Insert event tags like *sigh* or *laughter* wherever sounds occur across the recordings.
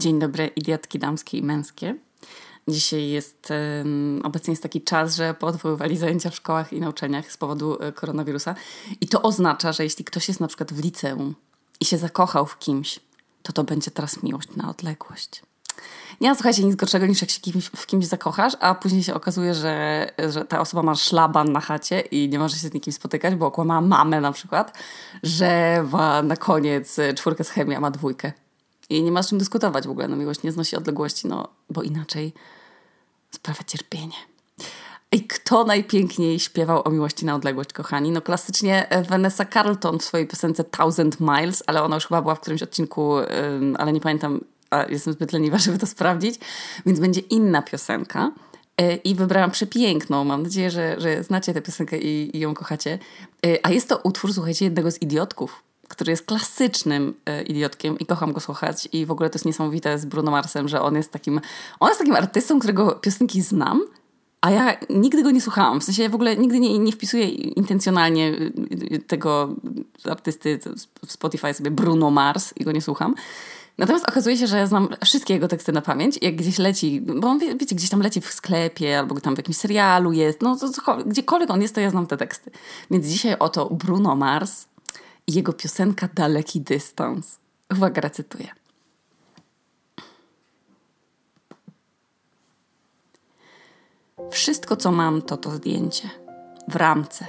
Dzień dobry, idiotki damskie i męskie. Dzisiaj jest, obecnie jest taki czas, że poodwoływali zajęcia w szkołach i nauczaniach z powodu e, koronawirusa. I to oznacza, że jeśli ktoś jest na przykład w liceum i się zakochał w kimś, to to będzie teraz miłość na odległość. Nie ma, słuchajcie, nic gorszego niż jak się kimś, w kimś zakochasz, a później się okazuje, że, że ta osoba ma szlaban na chacie i nie może się z nikim spotykać, bo okłamała mamę na przykład, że ma na koniec czwórkę z chemii, a ma dwójkę. I nie ma z czym dyskutować w ogóle. No miłość nie znosi odległości, no bo inaczej sprawia cierpienie. I kto najpiękniej śpiewał o miłości na odległość, kochani? No klasycznie Vanessa Carlton w swojej piosence Thousand Miles, ale ona już chyba była w którymś odcinku, ale nie pamiętam, jestem zbyt leniwa, *laughs* żeby to sprawdzić, więc będzie inna piosenka. E, I wybrałam przepiękną. Mam nadzieję, że, że znacie tę piosenkę i, i ją kochacie. E, a jest to utwór, słuchajcie, jednego z idiotków, który jest klasycznym e, idiotkiem i kocham go słuchać i w ogóle to jest niesamowite z Bruno Marsem, że on jest takim, on jest takim artystą, którego piosenki znam, a ja nigdy go nie słuchałam. W sensie ja w ogóle nigdy nie, nie wpisuję intencjonalnie tego artysty w Spotify sobie Bruno Mars i go nie słucham. Natomiast okazuje się, że ja znam wszystkie jego teksty na pamięć. Jak gdzieś leci, bo on, wie, wiecie, gdzieś tam leci w sklepie albo tam w jakimś serialu jest, no to, to, gdziekolwiek on jest, to ja znam te teksty. Więc dzisiaj oto Bruno Mars jego piosenka Daleki Dystans. Uwaga, recytuję. Wszystko, co mam, to to zdjęcie w ramce,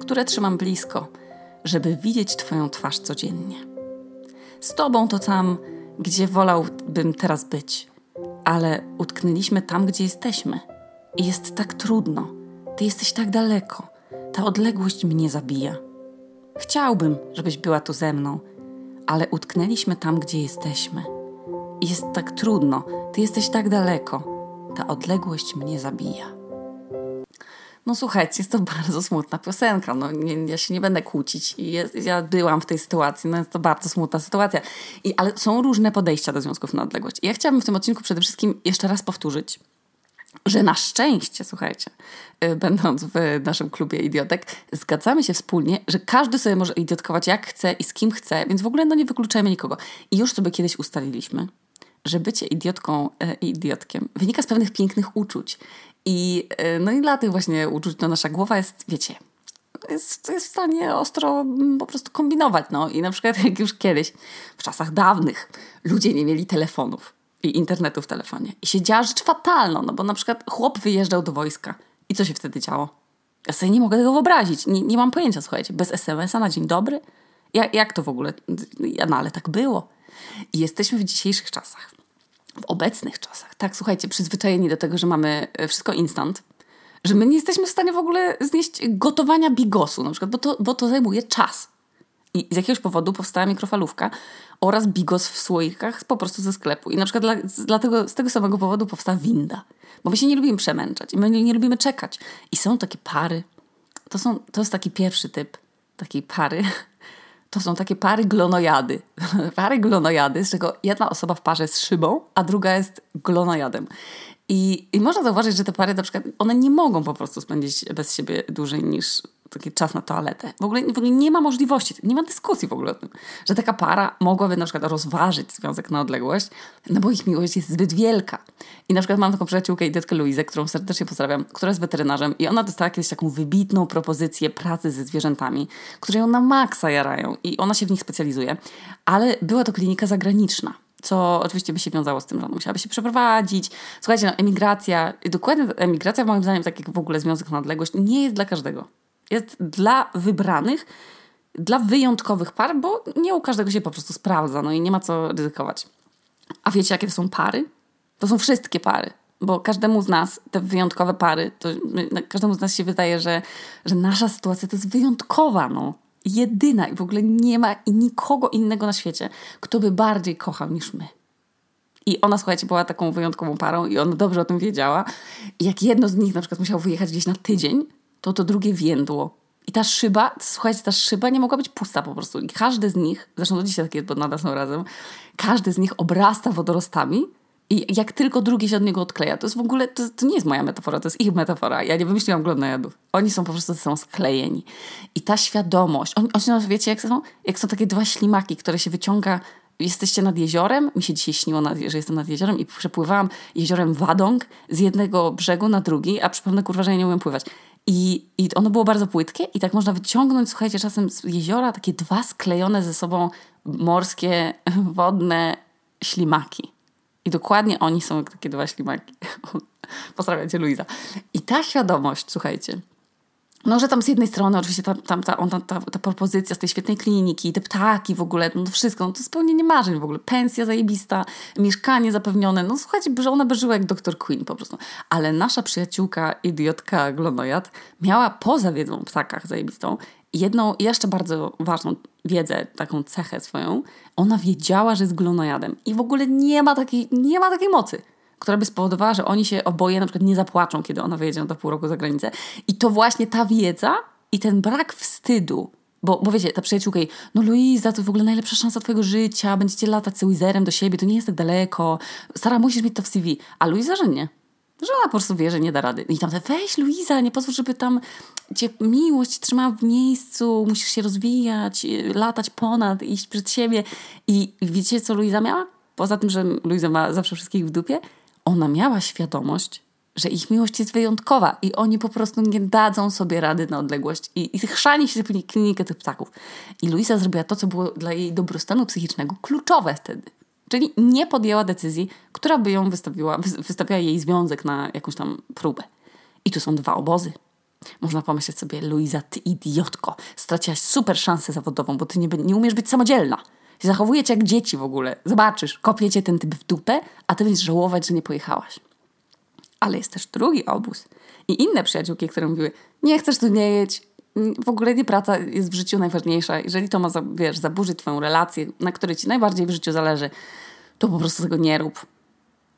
które trzymam blisko, żeby widzieć Twoją twarz codziennie. Z Tobą to tam, gdzie wolałbym teraz być, ale utknęliśmy tam, gdzie jesteśmy. I jest tak trudno. Ty jesteś tak daleko. Ta odległość mnie zabija. Chciałbym, żebyś była tu ze mną, ale utknęliśmy tam, gdzie jesteśmy. I jest tak trudno, ty jesteś tak daleko. Ta odległość mnie zabija. No słuchajcie, jest to *laughs* bardzo smutna piosenka. No, nie, ja się nie będę kłócić. Jest, ja byłam w tej sytuacji. No, jest to bardzo smutna sytuacja. I, ale są różne podejścia do związków na odległość. I ja chciałabym w tym odcinku przede wszystkim jeszcze raz powtórzyć, że na szczęście, słuchajcie, y, będąc w naszym klubie idiotek, zgadzamy się wspólnie, że każdy sobie może idiotkować jak chce i z kim chce, więc w ogóle no nie wykluczajmy nikogo. I już sobie kiedyś ustaliliśmy, że bycie idiotką e, i idiotkiem wynika z pewnych pięknych uczuć. I, e, no i dla tych właśnie uczuć to nasza głowa jest, wiecie, jest, jest w stanie ostro mm, po prostu kombinować. No. I na przykład jak już kiedyś, w czasach dawnych, ludzie nie mieli telefonów i internetu w telefonie. I się działa rzecz fatalna, no bo na przykład chłop wyjeżdżał do wojska. I co się wtedy działo? Ja sobie nie mogę tego wyobrazić. Nie, nie mam pojęcia, słuchajcie. Bez SMS-a na dzień dobry? Ja, jak to w ogóle? No ale tak było. I jesteśmy w dzisiejszych czasach. W obecnych czasach. Tak, słuchajcie, przyzwyczajeni do tego, że mamy e, wszystko instant. Że my nie jesteśmy w stanie w ogóle znieść gotowania bigosu na przykład, bo to, bo to zajmuje czas. I z jakiegoś powodu powstała mikrofalówka oraz bigos w słoikach po prostu ze sklepu. I na przykład dla, z tego samego powodu powstała winda. Bo my się nie lubimy przemęczać i my nie, nie lubimy czekać. I są takie pary. To, są, to jest taki pierwszy typ takiej pary. To są takie pary glonojady. *laughs* pary glonojady, z czego jedna osoba w parze jest szybą, a druga jest glonojadem. I, I można zauważyć, że te pary na przykład, one nie mogą po prostu spędzić bez siebie dłużej niż taki czas na toaletę. W ogóle, w ogóle nie ma możliwości, nie ma dyskusji w ogóle o tym, że taka para mogłaby na przykład rozważyć związek na odległość, no bo ich miłość jest zbyt wielka. I na przykład mam taką przyjaciółkę i dzieckę Luizę, którą serdecznie pozdrawiam, która jest weterynarzem i ona dostała kiedyś taką wybitną propozycję pracy ze zwierzętami, które ją na maksa jarają i ona się w nich specjalizuje, ale była to klinika zagraniczna co oczywiście by się wiązało z tym, że ona musiałaby się przeprowadzić. Słuchajcie, no, emigracja, dokładnie emigracja moim zdaniem, tak jak w ogóle związek na odległość, nie jest dla każdego jest dla wybranych, dla wyjątkowych par, bo nie u każdego się po prostu sprawdza, no i nie ma co ryzykować. A wiecie, jakie to są pary? To są wszystkie pary, bo każdemu z nas, te wyjątkowe pary, to każdemu z nas się wydaje, że, że nasza sytuacja to jest wyjątkowa, no. Jedyna i w ogóle nie ma i nikogo innego na świecie, kto by bardziej kochał niż my. I ona, słuchajcie, była taką wyjątkową parą i ona dobrze o tym wiedziała. I jak jedno z nich na przykład musiało wyjechać gdzieś na tydzień, to to drugie więdło. I ta szyba, słuchajcie, ta szyba nie mogła być pusta po prostu. I każdy z nich, zresztą do dzisiaj takie, bo nadal są razem, każdy z nich obrasta wodorostami i jak tylko drugi się od niego odkleja, to jest w ogóle, to, to nie jest moja metafora, to jest ich metafora. Ja nie wymyśliłam glonojadów. Oni są po prostu są sklejeni. I ta świadomość, oni, oni wiecie, jak są, jak są takie dwa ślimaki, które się wyciąga jesteście nad jeziorem, mi się dzisiaj śniło, że jestem nad jeziorem i przepływałam jeziorem Wadong z jednego brzegu na drugi, a przypomnę kurwa, że ja nie umiem pływać. I, I ono było bardzo płytkie i tak można wyciągnąć, słuchajcie, czasem z jeziora takie dwa sklejone ze sobą morskie, *laughs* wodne ślimaki. I dokładnie oni są takie dwa ślimaki. *laughs* Pozdrawiam cię, Luiza. I ta świadomość, słuchajcie, no, że tam z jednej strony oczywiście tam, ta, ta, ta, ta propozycja z tej świetnej kliniki, te ptaki w ogóle, no to wszystko, no to spełnienie marzeń w ogóle, pensja zajebista, mieszkanie zapewnione, no słuchajcie, że ona by żyła jak Dr. Queen po prostu. Ale nasza przyjaciółka, idiotka glonojad, miała poza wiedzą o ptakach zajebistą. Jedną jeszcze bardzo ważną wiedzę, taką cechę swoją, ona wiedziała, że jest glonojadem. I w ogóle nie ma takiej, nie ma takiej mocy która by spowodowała, że oni się oboje na przykład nie zapłaczą, kiedy ona wyjedzie na pół roku za granicę. I to właśnie ta wiedza i ten brak wstydu, bo, bo wiecie, ta przyjaciółka jej, no Luiza, to w ogóle najlepsza szansa twojego życia, będziecie latać z Wizerem do siebie, to nie jest tak daleko, Stara, musisz mieć to w CV. A Luiza, że nie. Że ona po prostu wie, że nie da rady. I tam weź Luiza, nie pozwól, żeby tam cię miłość trzymała w miejscu, musisz się rozwijać, latać ponad, iść przed siebie. I wiecie, co Luiza miała? Poza tym, że Luiza ma zawsze wszystkich w dupie, ona miała świadomość, że ich miłość jest wyjątkowa i oni po prostu nie dadzą sobie rady na odległość i, i chrzani się w klinikę tych ptaków. I Luisa zrobiła to, co było dla jej dobrostanu psychicznego kluczowe wtedy. Czyli nie podjęła decyzji, która by ją wystawiła, wystawiała jej związek na jakąś tam próbę. I tu są dwa obozy. Można pomyśleć sobie, Luisa, ty idiotko, straciłaś super szansę zawodową, bo ty nie, nie umiesz być samodzielna. Zachowujecie jak dzieci w ogóle. Zobaczysz, kopiecie ten typ w dupę, a ty będziesz żałować, że nie pojechałaś. Ale jest też drugi obóz. I inne przyjaciółki, które mówiły, nie chcesz tu nie jedź, w ogóle nie praca jest w życiu najważniejsza. Jeżeli to ma, wiesz, zaburzyć twoją relację, na której ci najbardziej w życiu zależy, to po prostu tego nie rób.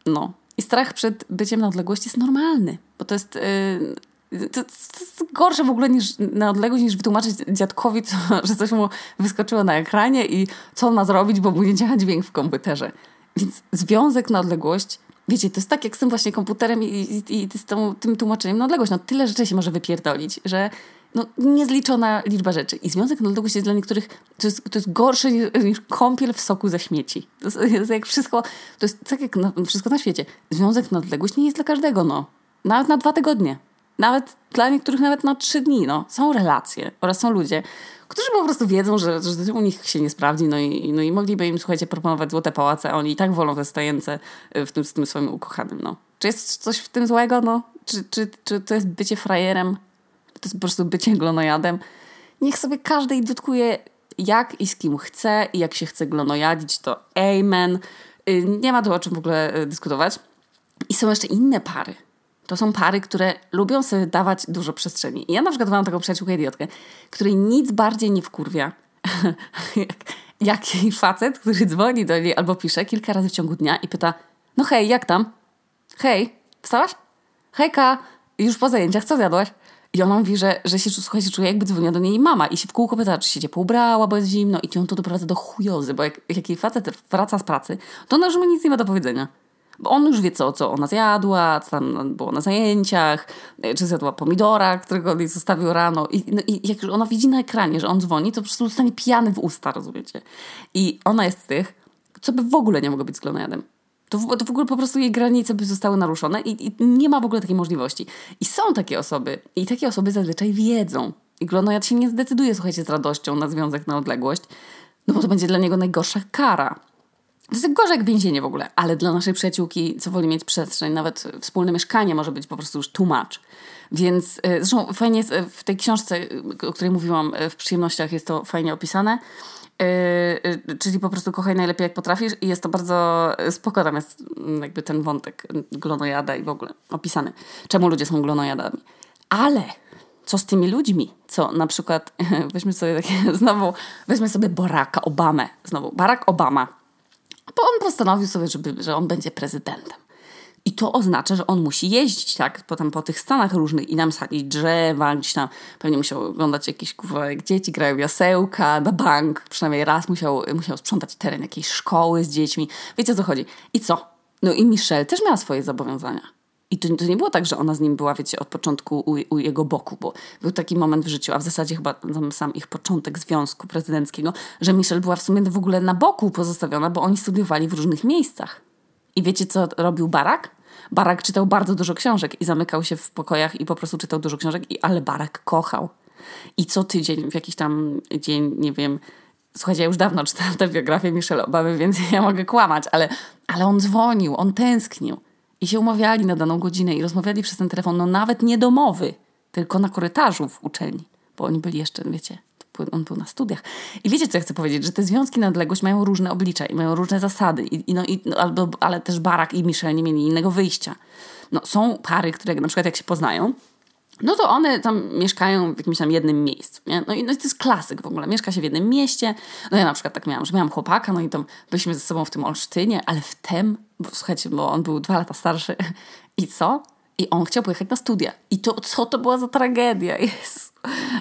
No. I strach przed byciem na odległości jest normalny, bo to jest yy, to, to, jest gorsze w ogóle niż na odległość, niż wytłumaczyć dziadkowi, co, *laughs* że coś mu wyskoczyło na ekranie i co on ma zrobić, bo mu nie dźwięk w komputerze. Więc związek na odległość, wiecie, to jest tak jak z tym właśnie komputerem i, i, i z tą, tym tłumaczeniem na odległość. No tyle rzeczy się może wypierdolić, że no, niezliczona liczba rzeczy. I związek na odległość jest dla niektórych, to jest, to jest gorsze niż, niż kąpiel w soku ze śmieci. To jest, jest jak wszystko, to jest tak jak na, wszystko na świecie. Związek na odległość nie jest dla każdego, no. Nawet na dwa tygodnie nawet dla niektórych nawet na trzy dni. No. Są relacje oraz są ludzie, którzy po prostu wiedzą, że, że u nich się nie sprawdzi, no i, no i mogliby im, słuchajcie, proponować złote pałace, a oni i tak wolą wystajęce w tym, z tym swoim ukochanym, no. Czy jest coś w tym złego, no? Czy, czy, czy to jest bycie frajerem? To jest po prostu bycie glonojadem? Niech sobie każdy idiotkuje jak i z kim chce i jak się chce glonojadzić, to amen. Y, nie ma tu o czym w ogóle y, dyskutować. I są jeszcze inne pary, to są pary, które lubią sobie dawać dużo przestrzeni. Ja na przykład mam taką przyjaciółkę idiotkę, której nic bardziej nie wkurwia, *laughs* jak, jak jej facet, który dzwoni do niej albo pisze kilka razy w ciągu dnia i pyta, no hej, jak tam? Hej, wstałaś? Hejka, już po zajęciach, co zjadłaś? I ona mówi, że, że się, słuchajcie, czuje jakby dzwoniła do niej mama i się w kółko pyta, czy się ciepło ubrała, bo jest zimno i ją to doprowadza do chujozy, bo jak, jak jej facet wraca z pracy, to ona już mu nic nie ma do powiedzenia. Bo on już wie, co, co ona zjadła, co tam było na zajęciach, czy zjadła pomidora, którego jej zostawił rano. I, no, I jak ona widzi na ekranie, że on dzwoni, to po prostu dostanie pijany w usta, rozumiecie? I ona jest z tych, co by w ogóle nie mogło być z glonojadem. To w, to w ogóle po prostu jej granice by zostały naruszone i, i, nie ma w ogóle takiej możliwości. I są takie osoby, i takie osoby zazwyczaj wiedzą. I glonojad się nie zdecyduje, słuchajcie, z radością na związek na odległość, no bo to będzie dla niego najgorsza kara. To jest gorzej jak więzienie w ogóle, ale dla naszej przyjaciółki, co woli mieć przestrzeń, nawet wspólne mieszkanie może być po prostu już tłumacz. Więc e, zresztą fajnie jest e, w tej książce, o której mówiłam e, w przyjemnościach, jest to fajnie opisane. czyli po prostu kochaj najlepiej jak potrafisz i jest to bardzo spoko, tam jest mm, jakby ten wątek glonojada i w ogóle opisany. Czemu ludzie są glonojadami. Ale co z tymi ludźmi? Co na przykład, *laughs* weźmy sobie takie, *laughs* znowu, weźmy sobie Baracka Obamę. Znowu, Barack Obama bo on postanowił sobie, żeby, że on będzie prezydentem. I to oznacza, że on musi jeździć, tak, potem po tych stanach różnych i nam sadzić drzewa, gdzieś tam pewnie musiał oglądać jakieś kurwa, dzieci grają jasełka, na bank, przynajmniej raz musiał, musiał sprzątać teren jakiejś szkoły z dziećmi. Wiecie o co chodzi? I co? No i Michelle też miała swoje zobowiązania. I to, to, nie było tak, że ona z nim była, wiecie, od początku u, u, jego boku, bo był taki moment w życiu, a w zasadzie chyba sam ich początek związku prezydenckiego, że Michelle była w sumie w ogóle na boku pozostawiona, bo oni studiowali w różnych miejscach. I wiecie, co robił Barak? Barak czytał bardzo dużo książek i zamykał się w pokojach i po prostu czytał dużo książek, i, ale Barak kochał. I co tydzień, w jakiś tam dzień, nie wiem, Słuchajcie, ja już dawno *laughs* czytałam tę biografię Michelle Obamy, więc ja mogę kłamać, ale, ale on dzwonił, on tęsknił. I się umawiali na daną godzinę i rozmawiali przez ten telefon, no nawet nie domowy, tylko na korytarzu w uczelni, bo oni byli jeszcze, wiecie, on był na studiach. I wiecie, co ja chcę powiedzieć, że te związki na odległość mają różne oblicza i mają różne zasady, i, i no, i, no, albo, ale też Barak i Michelle nie mieli innego wyjścia. No, są pary, które na przykład jak się poznają, no to one tam mieszkają w jakimś tam jednym miejscu. Nie? No, i, no to jest klasyk w ogóle. Mieszka się w jednym mieście. No ja na przykład tak miałam, że miałam chłopaka, no i tam byliśmy ze sobą w tym Olsztynie, ale wtem, bo słuchajcie, bo on był dwa lata starszy *laughs* i co? I on chciał pojechać na studia. I to, co to była za tragedia? *laughs* Jest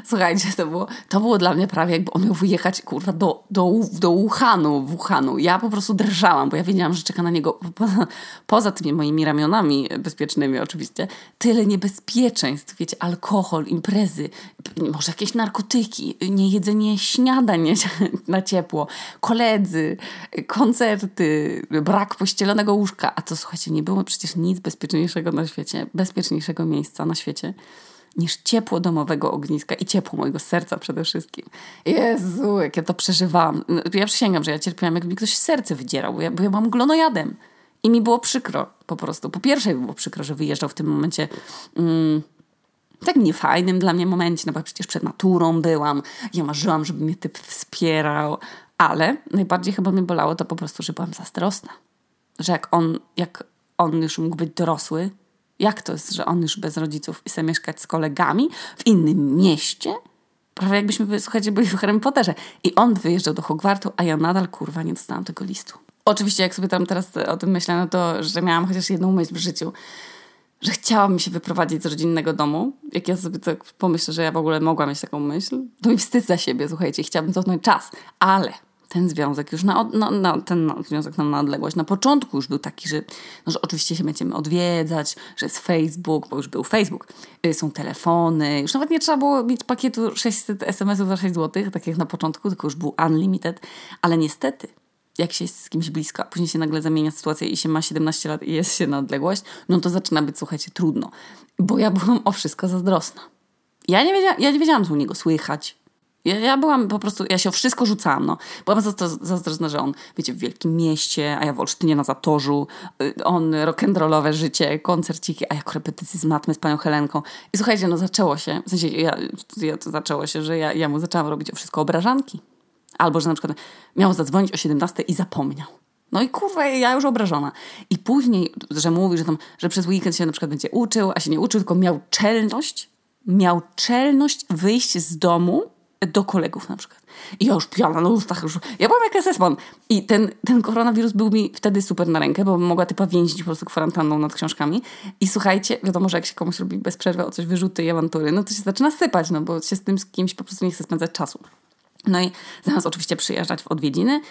Słuchajcie, to było, to było dla mnie prawie jakby on miał wyjechać kurwa do, do, do Wuhanu, Wuhanu. Ja po prostu drżałam, bo ja wiedziałam, że czeka na niego poza, poza tymi moimi ramionami bezpiecznymi oczywiście, tyle niebezpieczeństw, wiecie, alkohol, imprezy, może jakieś narkotyki, niejedzenie śniadań *laughs* na ciepło, koledzy, koncerty, brak pościelonego łóżka. A to słuchajcie, nie było przecież nic bezpieczniejszego na świecie, bezpieczniejszego miejsca na świecie niż ciepło domowego ogniska i ciepło mojego serca przede wszystkim. Jezu, jak ja to przeżywałam. No, ja przysięgam, że ja cierpiałam, jakby mi ktoś serce wydzierał, bo ja, bo ja byłam glonojadem. I mi było przykro po prostu. Po pierwsze było przykro, że wyjeżdżał w tym momencie... Mm, tak niefajnym dla mnie momencie, no bo przecież przed maturą byłam, ja marzyłam, żeby mnie typ wspierał, ale najbardziej chyba mnie bolało to po prostu, że byłam zazdrosna. Że jak on, jak on już mógł być dorosły, jak to jest, że on już bez rodziców i chce mieszkać z kolegami w innym mieście? Prawie jakbyśmy, słuchajcie, byli w Harry Potterze. I on wyjeżdżał do Hogwartu, a ja nadal, kurwa, nie dostałam tego listu. Oczywiście, jak sobie tam teraz o tym myślę, no to, że miałam chociaż jedną myśl w życiu, że chciałam się wyprowadzić z rodzinnego domu. Jak ja sobie tak pomyślę, że ja w ogóle mogłam mieć taką myśl, to mi wstyd za siebie, słuchajcie, chciałabym cofnąć czas. Ale ten związek już na, no, no, ten związek nam na odległość na początku już był taki, że, no, że oczywiście się będziemy odwiedzać, że jest Facebook, bo już był Facebook, y, są telefony, już nawet nie trzeba było mieć pakietu 600 SMS-ów za 6 zł, tak jak na początku, tylko już był unlimited, ale niestety jak się jest z kimś blisko, a później się nagle zamienia sytuacja i się ma 17 lat i jest się na odległość, no to zaczyna być, słuchajcie, trudno. Bo ja byłam o wszystko zazdrosna. Ja nie, ja nie wiedziałam, co u niego słychać. Ja, ja byłam po prostu, ja się o wszystko rzucałam, no. Byłam zazdrosna, że on, wiecie, w wielkim mieście, a ja w Olsztynie na Zatorzu, y, on rock'n'rollowe życie, koncerciki, a ja korepetycji z matmy z panią Helenką. I słuchajcie, no zaczęło się, w sensie ja, ja to zaczęło się, że ja, ja mu zaczęłam robić o wszystko obrażanki. Albo, że na przykład miał zadzwonić o 17 i zapomniał. No i kurwa, ja już obrażona. I później, że mówi, że, tam, że przez weekend się na przykład będzie uczył, a się nie uczył, tylko miał czelność, miał czelność wyjść z domu do kolegów na przykład. I ja już piana na ustach, już, ja byłam jak SS-man. I ten, ten koronawirus był mi wtedy super na rękę, bo mogła typa więzić po prostu kwarantanną nad książkami. I słuchajcie, wiadomo, że jak się komuś robi bez przerwy o coś wyrzuty i awantury, no to się zaczyna sypać, no bo się z tym z kimś po prostu nie chce spędzać czasu. No i zamiast oczywiście przyjeżdżać w odwiedziny,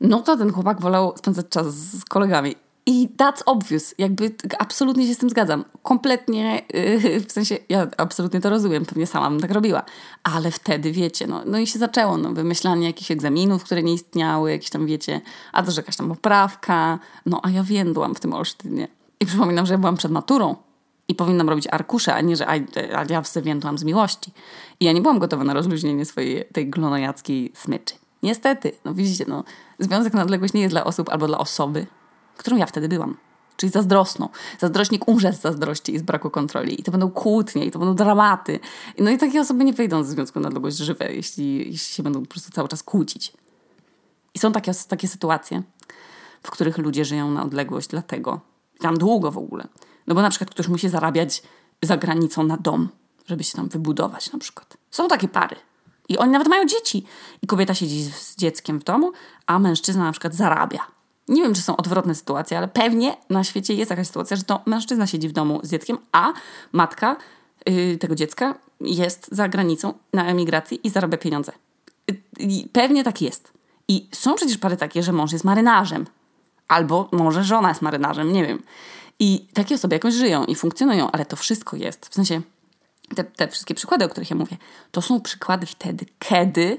no to ten chłopak wolał spędzać czas z kolegami. I that's obvious. Jakby absolutnie się z tym zgadzam. Kompletnie, yy, *laughs* w sensie ja absolutnie to rozumiem, pewnie sama bym tak robiła. Ale wtedy, wiecie, no, no i się zaczęło, no, wymyślanie jakichś egzaminów, które nie istniały, jakieś tam, wiecie, a to, że jakaś tam poprawka. No, a ja więdłam w tym Olsztynie. I przypominam, że ja byłam przed maturą i powinnam robić arkusze, a nie, że a, a ja więdłam z miłości. I ja nie byłam gotowa na rozluźnienie swojej tej glonojackiej smyczy. Niestety, no widzicie, no, związek na odległość nie jest dla osób albo dla osoby, którą ja wtedy byłam. Czyli zazdrosną. Zazdrośnik umrze z zazdrości i z braku kontroli. I to będą kłótnie, i to będą dramaty. No i takie osoby nie wyjdą ze związku na odległość żywe, jeśli, jeśli się będą po prostu cały czas kłócić. I są takie, takie sytuacje, w których ludzie żyją na odległość dlatego, tam długo w ogóle. No bo na przykład ktoś musi zarabiać za granicą na dom, żeby się tam wybudować na przykład. Są takie pary. I oni nawet mają dzieci. I kobieta siedzi z dzieckiem w domu, a mężczyzna na przykład zarabia nie wiem, czy są odwrotne sytuacje, ale pewnie na świecie jest jakaś sytuacja, że to mężczyzna siedzi w domu z dzieckiem, a matka yy, tego dziecka jest za granicą na emigracji i zarabia pieniądze. Yy, pewnie tak jest. I są przecież pary takie, że mąż jest marynarzem. Albo może żona jest marynarzem, nie wiem. I takie osoby jakoś żyją i funkcjonują, ale to wszystko jest. W sensie te, te wszystkie przykłady, o których ja mówię, to są przykłady wtedy, kiedy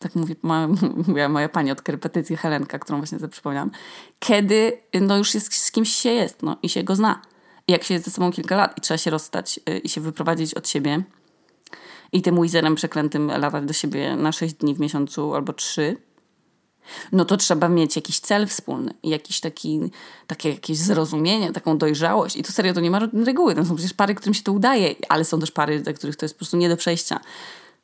tak mówi *laughs* moja, moja pani od korepetycji Helenka, którą właśnie sobie przypomniałam, kiedy no już jest, z kimś się jest no, i się go zna. Jak się jest ze sobą kilka lat i trzeba się rozstać y, i się wyprowadzić od siebie i tym wizerem przeklętym latać do siebie na 6 dni w miesiącu albo 3, no to trzeba mieć jakiś cel wspólny jakiś taki, takie jakieś zrozumienie, taką dojrzałość. I tu serio to nie ma reguły. Są przecież pary, którym się to udaje, ale są też pary, dla których to jest po prostu nie do przejścia.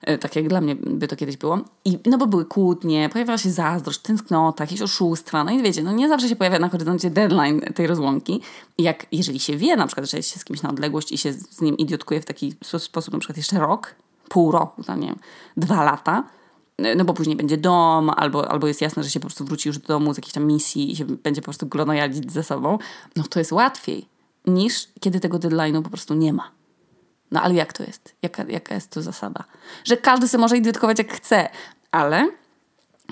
E, tak jak dla mnie by to kiedyś było. I, no bo były kłótnie, pojawiała się zazdrość, tęsknota, jakieś oszustwa. No i wiecie, no nie zawsze się pojawia na horyzoncie deadline tej rozłąki. Jak, jeżeli się wie na przykład, że jest się z kimś na odległość i się z nim idiotkuje w taki sposób na przykład jeszcze rok, pół roku, no nie wiem, dwa lata, no bo później będzie dom, albo, albo jest jasne, że się po prostu wróci już do domu z jakiejś tam misji i się będzie po prostu glonojalić ze sobą, no to jest łatwiej niż kiedy tego deadline'u po prostu nie ma. No ale jak to jest? Jaka, jaka jest to zasada? Że każdy sobie może idiotkować jak chce, ale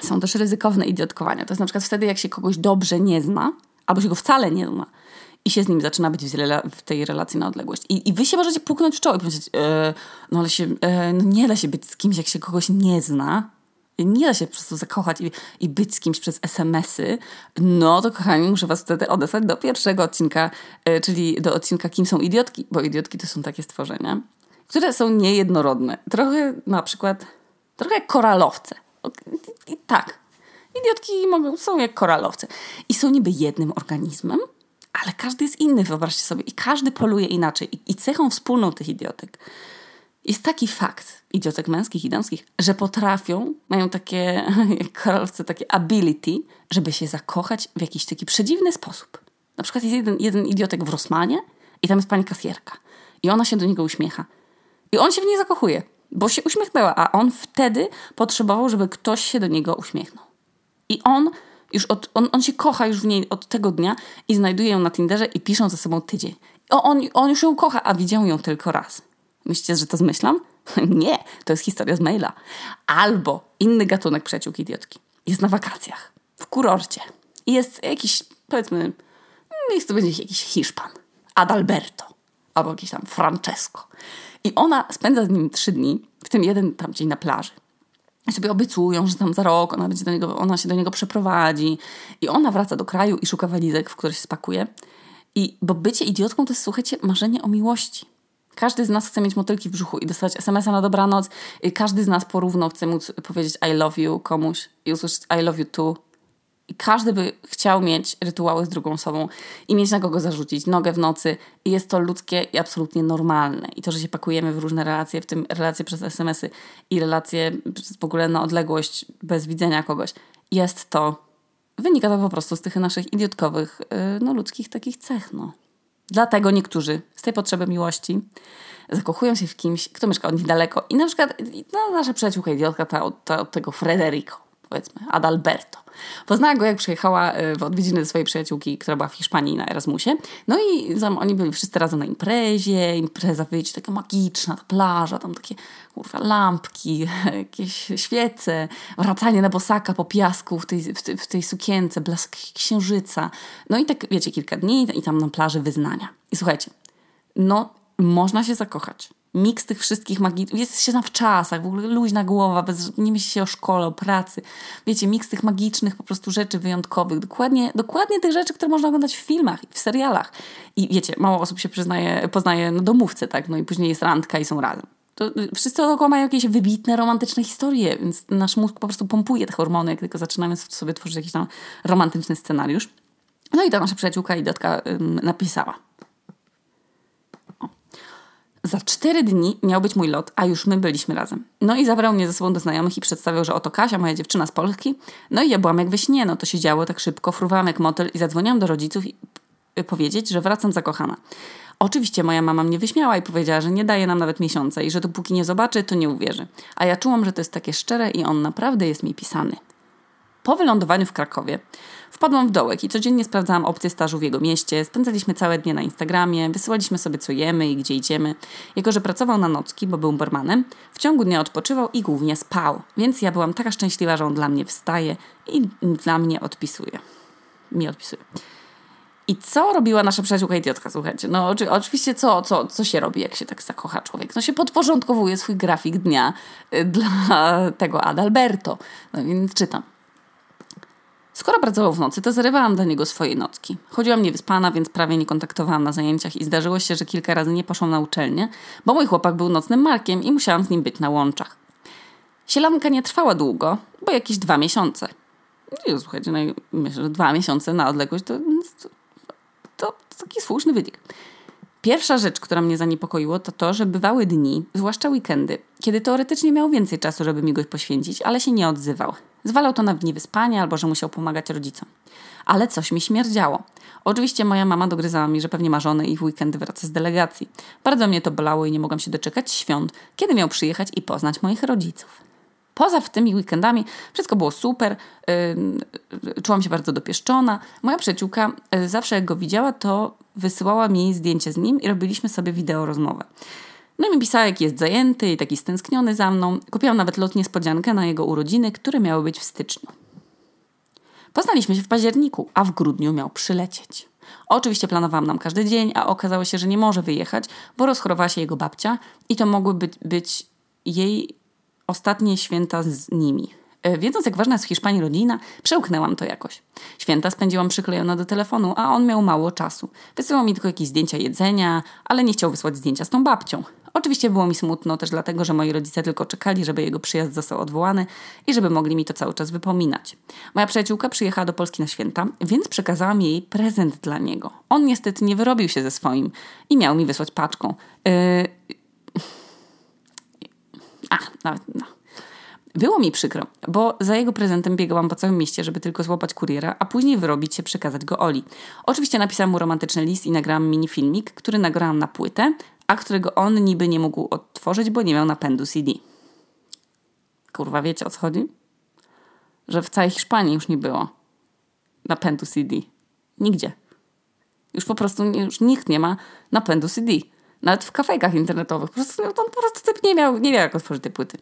są też ryzykowne idiotkowania. To jest na przykład wtedy, jak się kogoś dobrze nie zna, albo się go wcale nie zna i się z nim zaczyna być w, tej relacji na odległość. I, i wy się możecie puknąć w czoło i powiedzieć, e, no ale się, e, no nie da się być z kimś, jak się kogoś nie zna. Nie da się po prostu zakochać i, i być z kimś przez SMS-y. No to kochani, muszę was wtedy odesłać do pierwszego odcinka, e, czyli do odcinka Kim są idiotki, bo idiotki to są takie stworzenia, które są niejednorodne. Trochę na przykład, trochę jak koralowce. I tak, idiotki mogą, są jak koralowce. I są niby jednym organizmem, ale każdy jest inny, wyobraźcie sobie. I każdy poluje inaczej. I, i cechą wspólną tych idiotek jest taki fakt, idiotek męskich i damskich, że potrafią, mają takie, *laughs* jak korolowce, takie ability, żeby się zakochać w jakiś taki przedziwny sposób. Na przykład jest jeden, jeden idiotek w Rosmanie i tam jest pani kasjerka. I ona się do niego uśmiecha. I on się w niej zakochuje, bo się uśmiechnęła, a on wtedy potrzebował, żeby ktoś się do niego uśmiechnął. I on już od, on, on się kocha już w niej od tego dnia i znajduje ją na Tinderze i piszą ze sobą tydzień. O, on, on już ją kocha, a widział ją tylko raz. Myślicie, że to zmyślam? *laughs* Nie, to jest historia z maila. Albo inny gatunek przyjaciółki idiotki. Jest na wakacjach, w kurorcie. I jest jakiś, powiedzmy, niech to będzie jakiś Hiszpan. Adalberto. Albo jakiś tam Francesco. I ona spędza z nim trzy dni, w tym jeden tam dzień na plaży. I sobie obiecują, że tam za rok ona, będzie do niego, ona się do niego przeprowadzi. I ona wraca do kraju i szuka walizek, w które się spakuje. I, bo bycie idiotką to jest, słuchajcie, marzenie o miłości. Każdy z nas chce mieć motylki w brzuchu i dostać SMS-a na dobranoc. Każdy z nas porówno chce móc powiedzieć I love you komuś i usłyszeć I love you too. I każdy by chciał mieć rytuały z drugą osobą i mieć na kogo zarzucić nogę w nocy. I jest to ludzkie i absolutnie normalne. I to, że się pakujemy w różne relacje, w tym relacje przez SMS-y i relacje w ogóle na odległość, bez widzenia kogoś, jest to, wynika to po prostu z tych naszych idiotkowych, y, no ludzkich takich cech, no. Dlatego niektórzy z tej potrzeby miłości zakochują się w kimś, kto mieszka od nich daleko. I na przykład no, nasza przyjaciółka idiotka ta, ta od tego Frederico, powiedzmy, Adalberto. Poznała go, jak przyjechała e, w odwiedziny do swojej przyjaciółki, która była w Hiszpanii na Erasmusie. No i tam, oni byli wszyscy razem na imprezie. Impreza, wiecie, taka magiczna, ta plaża, tam takie kurwa, lampki, *laughs* jakieś świece, wracanie na bosaka po piasku w tej, w tej, w tej sukience, blask księżyca. No i tak, wiecie, kilka dni i tam na plaży wyznania. I słuchajcie, no można się zakochać miks tych wszystkich magii, jest się na wczasach, w ogóle luźna głowa, bez, nie myśli się o szkole, o pracy. Wiecie, miks tych magicznych po prostu rzeczy wyjątkowych, dokładnie, dokładnie tych rzeczy, które można oglądać w filmach i w serialach. I wiecie, mało osób się przyznaje, poznaje na domówce, tak, no i później jest randka i są razem. To wszyscy dookoła mają jakieś wybitne, romantyczne historie, więc nasz mózg po prostu pompuje te hormony, jak tylko zaczynamy sobie tworzyć jakiś tam romantyczny scenariusz. No i ta nasza przyjaciółka Idotka ym, napisała. Za cztery dni miał być mój lot, a już my byliśmy razem. No i zabrał mnie ze sobą do znajomych i przedstawiał, że oto Kasia, moja dziewczyna z Polski. No i ja byłam jak we śnie, no to się działo tak szybko, fruwałam jak motel i zadzwoniłam do rodziców i y, powiedzieć, że wracam zakochana. Oczywiście moja mama mnie wyśmiała i powiedziała, że nie daje nam nawet miesiąca i że dopóki nie zobaczy, to nie uwierzy. A ja czułam, że to jest takie szczere i on naprawdę jest mi pisany. Po wylądowaniu w Krakowie wpadłam w dołek i codziennie sprawdzałam opcje stażu w jego mieście. Spędzaliśmy całe dnie na Instagramie, wysyłaliśmy sobie co jemy i gdzie idziemy. Jako, że pracował na nocki, bo był barmanem, w ciągu dnia odpoczywał i głównie spał. Więc ja byłam taka szczęśliwa, że on dla mnie wstaje i dla mnie odpisuje. Mi odpisuje. I co robiła nasza przyjaciółka idiotka, słuchajcie? No oczywiście co, co, co się robi, jak się tak zakocha człowiek? No się podporządkowuje swój grafik dnia y, dla tego Adalberto. No więc czytam. Skoro pracował w nocy, to zarywałam dla niego swoje nocki. Chodziłam niewyspana, więc prawie nie kontaktowałam na zajęciach i zdarzyło się, że kilka razy nie poszłam na uczelnię, bo mój chłopak był nocnym markiem i musiałam z nim być na łączach. Sielanka nie trwała długo, bo jakieś dwa miesiące. I słuchajcie, no, myślę, że dwa miesiące na odległość to, to, to taki słuszny wynik. Pierwsza rzecz, która mnie zaniepokoiło, to to, że bywały dni, zwłaszcza weekendy, kiedy teoretycznie miał więcej czasu, żeby mi go poświęcić, ale się nie odzywał. Zwalał to na niewyspanie albo że musiał pomagać rodzicom. Ale coś mi śmierdziało. Oczywiście moja mama dogryzała mi, że pewnie ma żonę i w weekendy wraca z delegacji. Bardzo mnie to bolało i nie mogłam się doczekać świąt, kiedy miał przyjechać i poznać moich rodziców. Poza tymi weekendami wszystko było super, yy, czułam się bardzo dopieszczona. Moja przyjaciółka yy, zawsze jak go widziała, to wysyłała mi zdjęcie z nim i robiliśmy sobie wideo rozmowę. No i mi pisała, jak jest zajęty i taki stęskniony za mną. Kupiłam nawet lot niespodziankę na jego urodziny, które miały być w styczniu. Poznaliśmy się w październiku, a w grudniu miał przylecieć. Oczywiście planowałam nam każdy dzień, a okazało się, że nie może wyjechać, bo rozchorowała się jego babcia i to mogły być, być jej ostatnie święta z nimi. E, wiedząc, jak ważna jest w Hiszpanii rodzina, przełknęłam to jakoś. Święta spędziłam przyklejona do telefonu, a on miał mało czasu. Wysyłał mi tylko jakieś zdjęcia jedzenia, ale nie chciał wysłać zdjęcia z tą babcią. Oczywiście było mi smutno też dlatego, że moi rodzice tylko czekali, żeby jego przyjazd został odwołany i żeby mogli mi to cały czas wypominać. Moja przyjaciółka przyjechała do Polski na święta, więc przekazałam jej prezent dla niego. On niestety nie wyrobił się ze swoim i miał mi wysłać paczką. Yy... A, nawet, no. Było mi przykro, bo za jego prezentem biegałam po całym mieście, żeby tylko złapać kuriera, a później wyrobić się przekazać go Oli. Oczywiście napisałam mu romantyczny list i nagrałam mini filmik, który nagrałam na płytę, a którego on niby nie mógł odtworzyć, bo nie miał napędu CD. Kurwa, wiecie o co chodzi? Że w całej Hiszpanii już nie było napędu CD. Nigdzie. Już po prostu już nikt nie ma napędu CD. Nawet w kafejkach internetowych. Po prostu, on po prostu typ nie miał, nie miał jak otworzyć tej płyty.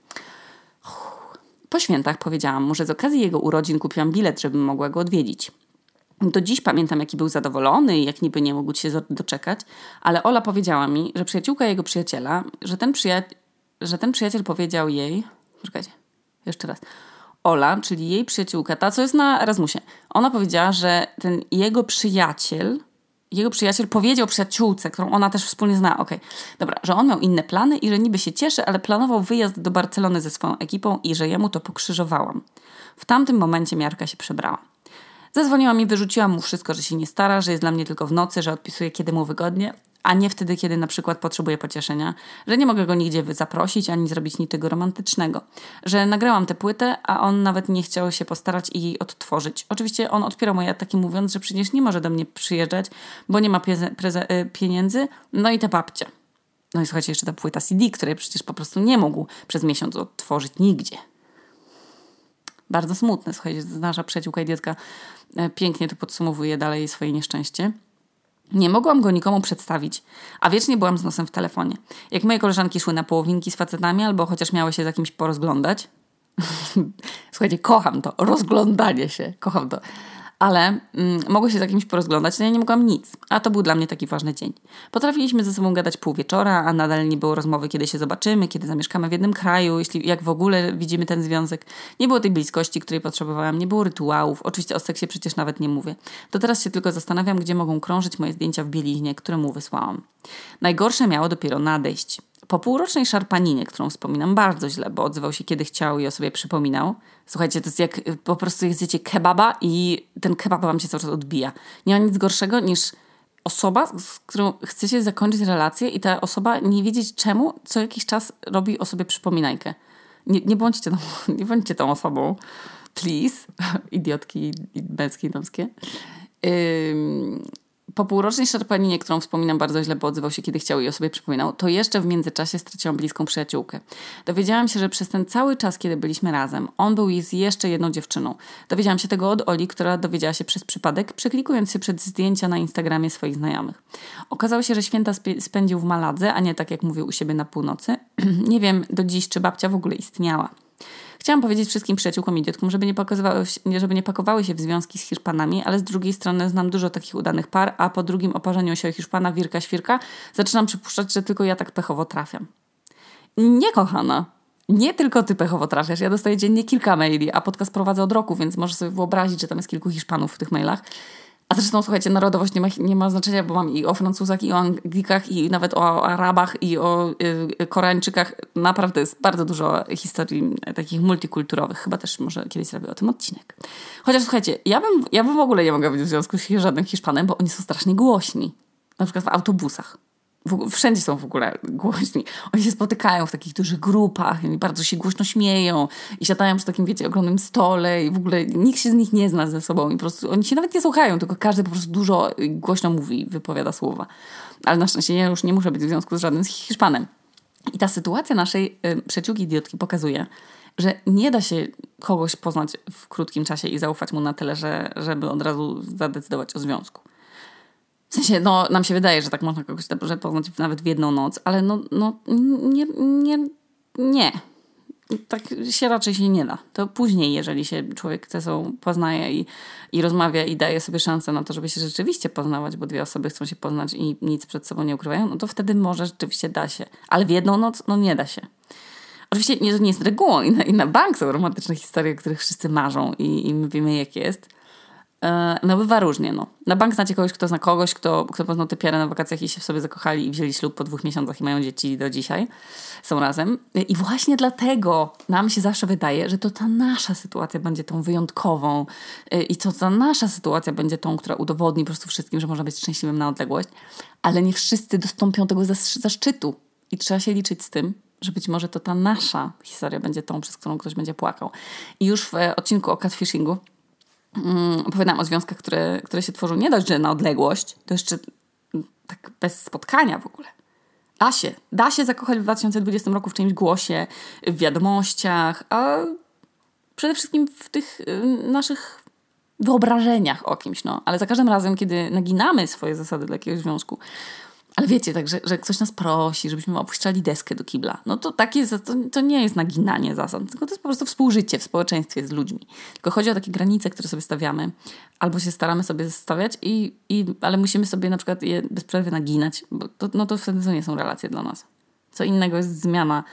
Po świętach powiedziałam mu, że z okazji jego urodzin kupiłam bilet, żebym mogła go odwiedzić. Do dziś pamiętam, jaki był zadowolony i jak niby nie mógł się doczekać, ale Ola powiedziała mi, że przyjaciółka jego przyjaciela, że ten, przyja że ten przyjaciel powiedział jej. Czekajcie, jeszcze raz. Ola, czyli jej przyjaciółka, ta co jest na Erasmusie, ona powiedziała, że ten jego przyjaciel jego przyjaciel powiedział przyjaciółce, którą ona też wspólnie zna, okej, okay, dobra, że on miał inne plany i że niby się cieszy, ale planował wyjazd do Barcelony ze swoją ekipą i że jemu to pokrzyżowałam. W tamtym momencie miarka się przebrała. Zadzwoniłam i wyrzuciłam mu wszystko, że się nie stara, że jest dla mnie tylko w nocy, że odpisuje kiedy mu wygodnie, a nie wtedy, kiedy na przykład potrzebuję pocieszenia, że nie mogę go nigdzie zaprosić ani zrobić nic tego romantycznego, że nagrałam tę płytę, a on nawet nie chciał się postarać i jej odtworzyć. Oczywiście on odpierał moje ataki mówiąc, że przecież nie może do mnie przyjeżdżać, bo nie ma y, pieniędzy, no i ta babcia. No i słuchajcie, jeszcze ta płyta CD, której przecież po prostu nie mógł przez miesiąc odtworzyć nigdzie. Bardzo smutne, słuchajcie, nasza przyjaciółka idiotka pięknie to podsumowuje dalej swoje nieszczęście. Nie mogłam go nikomu przedstawić, a wiecznie byłam z nosem w telefonie. Jak moje koleżanki szły na połowinki z facetami, albo chociaż miały się z jakimś porozglądać. *laughs* Słuchajcie, kocham to, rozglądanie się, kocham to ale mm, mogło się z jakimś porozglądać, no ja nie mogłam nic. A to był dla mnie taki ważny dzień. Potrafiliśmy ze sobą gadać pół wieczora, a nadal nie było rozmowy, kiedy się zobaczymy, kiedy zamieszkamy w jednym kraju, jeśli jak w ogóle widzimy ten związek. Nie było tej bliskości, której potrzebowałam, nie było rytuałów. Oczywiście o seksie przecież nawet nie mówię. To teraz się tylko zastanawiam, gdzie mogą krążyć moje zdjęcia w bieliźnie, które mu wysłałam. Najgorsze miało dopiero nadejść. Po półrocznej szarpaninie, którą wspominam bardzo źle, bo odzywał się kiedy chciał i o sobie przypominał. Słuchajcie, to jest jak y, po prostu jesteście kebaba i ten kebab wam się cały czas odbija. Nie ma nic gorszego niż osoba, z którą chcecie zakończyć relację i ta osoba nie wiedzieć czemu, co jakiś czas robi o sobie przypominajkę. Nie, nie, bądźcie, tą, *laughs* nie bądźcie tą osobą. Please. *laughs* Idiotki męskie i damskie. Po półrocznej szarpaninie, którą wspominam bardzo źle, bo odzywał się kiedy chciał i o sobie przypominał, to jeszcze w międzyczasie straciłam bliską przyjaciółkę. Dowiedziałam się, że przez ten cały czas, kiedy byliśmy razem, on był z jeszcze jedną dziewczyną. Dowiedziałam się tego od Oli, która dowiedziała się przez przypadek, przeklikując się przed zdjęcia na Instagramie swoich znajomych. Okazało się, że święta spędził w Maladze, a nie tak jak mówił u siebie na północy. *clears throat* nie wiem do dziś, czy babcia w ogóle istniała. Chciałam powiedzieć wszystkim przyjaciółkom idiotkom, żeby nie, żeby nie pakowały się w związki z Hiszpanami, ale z drugiej strony znam dużo takich udanych par, a po drugim oparzeniu się o Hiszpana, wirka, świrka, zaczynam przypuszczać, że tylko ja tak pechowo trafiam. Nie, kochana. Nie tylko ty pechowo trafiasz. Ja dostaję dziennie kilka maili, a podcast prowadzę od roku, więc możesz sobie wyobrazić, że tam jest kilku Hiszpanów w tych mailach. A zresztą, słuchajcie, narodowość nie ma, nie ma znaczenia, bo mam i o Francuzach, i o Anglikach, i nawet o Arabach, i o y, Koreańczykach. Naprawdę jest bardzo dużo historii takich multikulturowych. Chyba też może kiedyś zrobię o tym odcinek. Chociaż słuchajcie, ja bym, ja bym w ogóle nie mogła być w związku z żadnym Hiszpanem, bo oni są strasznie głośni. Na przykład w autobusach wszędzie są w ogóle głośni. Oni się spotykają w takich dużych grupach i bardzo się głośno śmieją i siadają przy takim, wiecie, ogromnym stole i w ogóle nikt się z nich nie zna ze sobą i po prostu oni się nawet nie słuchają, tylko każdy po prostu dużo głośno mówi, wypowiada słowa. Ale na szczęście ja już nie muszę być w związku z żadnym Hiszpanem. I ta sytuacja naszej y, idiotki pokazuje, że nie da się kogoś poznać w krótkim czasie i zaufać mu na tyle, że, żeby od razu zadecydować o związku. W sensie, no, nam się wydaje, że tak można kogoś dobrze poznać nawet w jedną noc, ale no, no nie, nie, nie. Tak się raczej się nie da. To później, jeżeli się człowiek ze sobą poznaje i, i rozmawia i daje sobie szansę na to, żeby się rzeczywiście poznawać, bo dwie osoby chcą się poznać i nic przed sobą nie ukrywają, no to wtedy może rzeczywiście da się. Ale w jedną noc, no nie da się. Oczywiście nie, nie jest regułą i na, i na bank są romantyczne historie, o których wszyscy marzą i, i my wiemy, jak jest. E, no bywa różnie, no. Na bank znacie kogoś, kto zna kogoś, kto, kto poznał tę piarę na wakacjach i się w sobie zakochali i wzięli ślub po dwóch miesiącach i mają dzieci do dzisiaj. Są razem. I właśnie dlatego nam się zawsze wydaje, że to ta nasza sytuacja będzie tą wyjątkową e, i to ta nasza sytuacja będzie tą, która udowodni po prostu wszystkim, że można być szczęśliwym na odległość. Ale nie wszyscy dostąpią tego zaszczytu. I trzeba się liczyć z tym, że być może to ta nasza historia będzie tą, przez którą ktoś będzie płakał. I już w e, odcinku o catfishingu mm, opowiadam o związkach, które, które się tworzą nie dość, że na odległość, to jeszcze tak bez spotkania w ogóle. Da się. Da się zakochać w 2020 roku w czyimś głosie, w wiadomościach, a przede wszystkim w tych y, naszych wyobrażeniach o kimś. No. Ale za każdym razem, kiedy naginamy swoje zasady dla jakiegoś związku, ale wiecie, tak, że, że ktoś nas prosi, żebyśmy opuszczali deskę do kibla. No to takie, to, to nie jest naginanie zasad, tylko to jest po prostu współżycie w społeczeństwie z ludźmi. Tylko chodzi o takie granice, które sobie stawiamy, albo się staramy sobie stawiać, i, i, ale musimy sobie na przykład je bez przerwy naginać, bo to, no to wtedy to nie są relacje dla nas. Co innego jest zmiana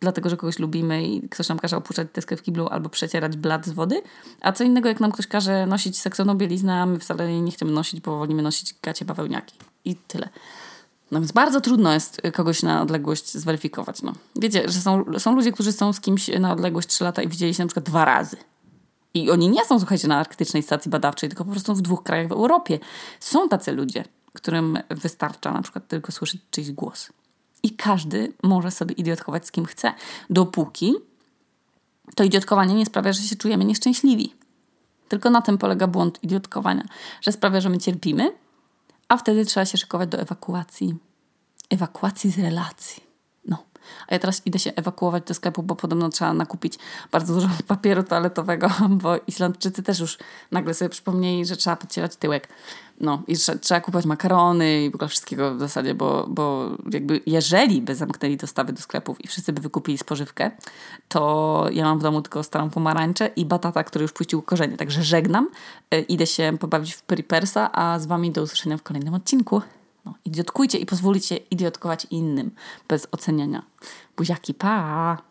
dlatego, że kogoś lubimy i ktoś nam każe opuszczać deskę w kiblu albo przecierać blat z wody, a co innego jak nam ktoś każe nosić seksowną bieliznę, a my wcale nie chcemy nosić, bo wolimy nosić gacie bawełniaki. I tyle. No więc bardzo trudno jest kogoś na odległość zweryfikować. No. Wiecie, że są, są ludzie, którzy są z kimś na odległość 3 lata i widzieli się na przykład dwa razy. I oni nie są, słuchajcie, na arktycznej stacji badawczej, tylko po prostu w dwóch krajach w Europie. Są tacy ludzie, którym wystarcza na przykład tylko słyszeć czyjś głos. I każdy może sobie idiotkować z kim chce, dopóki to idiotkowanie nie sprawia, że się czujemy nieszczęśliwi. Tylko na tym polega błąd idiotkowania, że sprawia, że my cierpimy, a wtedy trzeba się szykować do ewakuacji. Ewakuacji z relacji. A ja teraz idę się ewakuować do sklepu, bo podobno trzeba nakupić bardzo dużo *laughs* papieru toaletowego, *laughs* bo Islandczycy też już nagle sobie przypomnieli, że trzeba podcierać tyłek. No i trzeba, trzeba kupować makarony i w ogóle wszystkiego w zasadzie, bo, bo jakby jeżeli by zamknęli dostawy do sklepów i wszyscy by wykupili spożywkę, to ja mam w domu tylko starą pomarańczę i batata, który już puścił korzenie. Także żegnam, e, idę się pobawić w Peripersa, a z wami do usłyszenia w kolejnym odcinku. No, idiotkujcie i pozwólcie idiotkować innym bez oceniania. Buziaki, pa!